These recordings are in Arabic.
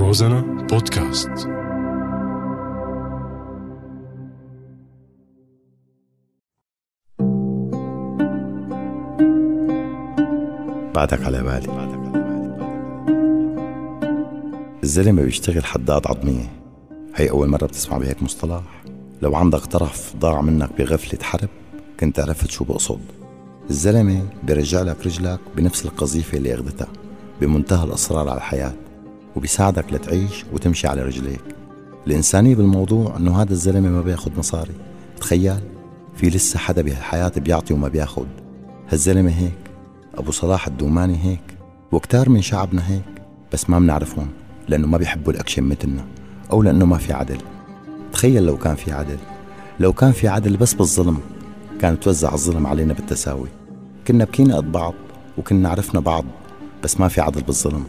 روزانا بودكاست. بعدك على بالي. الزلمة بيشتغل حداد عظمية. هي أول مرة بتسمع بهيك مصطلح؟ لو عندك طرف ضاع منك بغفلة حرب كنت عرفت شو بقصد. الزلمة بيرجع لك رجلك بنفس القذيفة اللي أخذتها بمنتهى الإصرار على الحياة. وبيساعدك لتعيش وتمشي على رجليك. الإنسانية بالموضوع إنه هذا الزلمة ما بياخد مصاري. تخيل في لسه حدا بهالحياة بيعطي وما بياخد. هالزلمة هيك أبو صلاح الدوماني هيك وكتار من شعبنا هيك بس ما بنعرفهم لأنه ما بيحبوا الأكشن مثلنا أو لأنه ما في عدل. تخيل لو كان في عدل. لو كان في عدل بس بالظلم كان توزع الظلم علينا بالتساوي. كنا بكينا قد بعض وكنا عرفنا بعض بس ما في عدل بالظلم.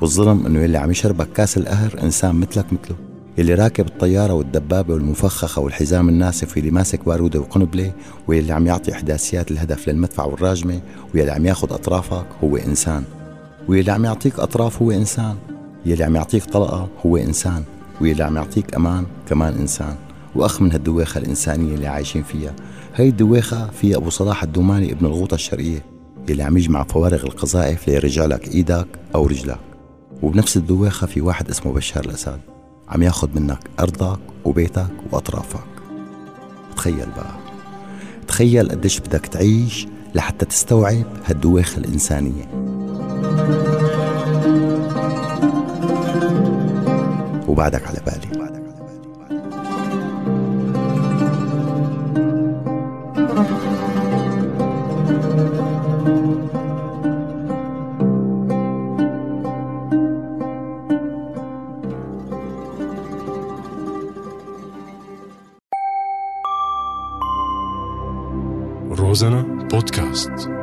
والظلم إنه يلي عم يشربك كاس القهر إنسان مثلك مثله. يلي راكب الطيارة والدبابة والمفخخة والحزام الناسف واللي ماسك بارودة وقنبلة واللي عم يعطي إحداثيات الهدف للمدفع والراجمة واللي عم ياخد أطرافك هو إنسان. واللي عم يعطيك أطراف هو إنسان. يلي عم يعطيك طلقة هو إنسان. واللي عم يعطيك أمان كمان إنسان. وأخ من هالدويخة الإنسانية اللي عايشين فيها. هاي الدويخة في أبو صلاح الدوماني ابن الغوطة الشرقية يلي عم يجمع فوارغ القذائف ليرجع لك إيدك أو رجلك. وبنفس الدويخة في واحد اسمه بشار الأسد. عم ياخد منك أرضك وبيتك وأطرافك. تخيل بقى. تخيل قديش بدك تعيش لحتى تستوعب هالدويخة الإنسانية. وبعدك على بالي. روزانا بودكاست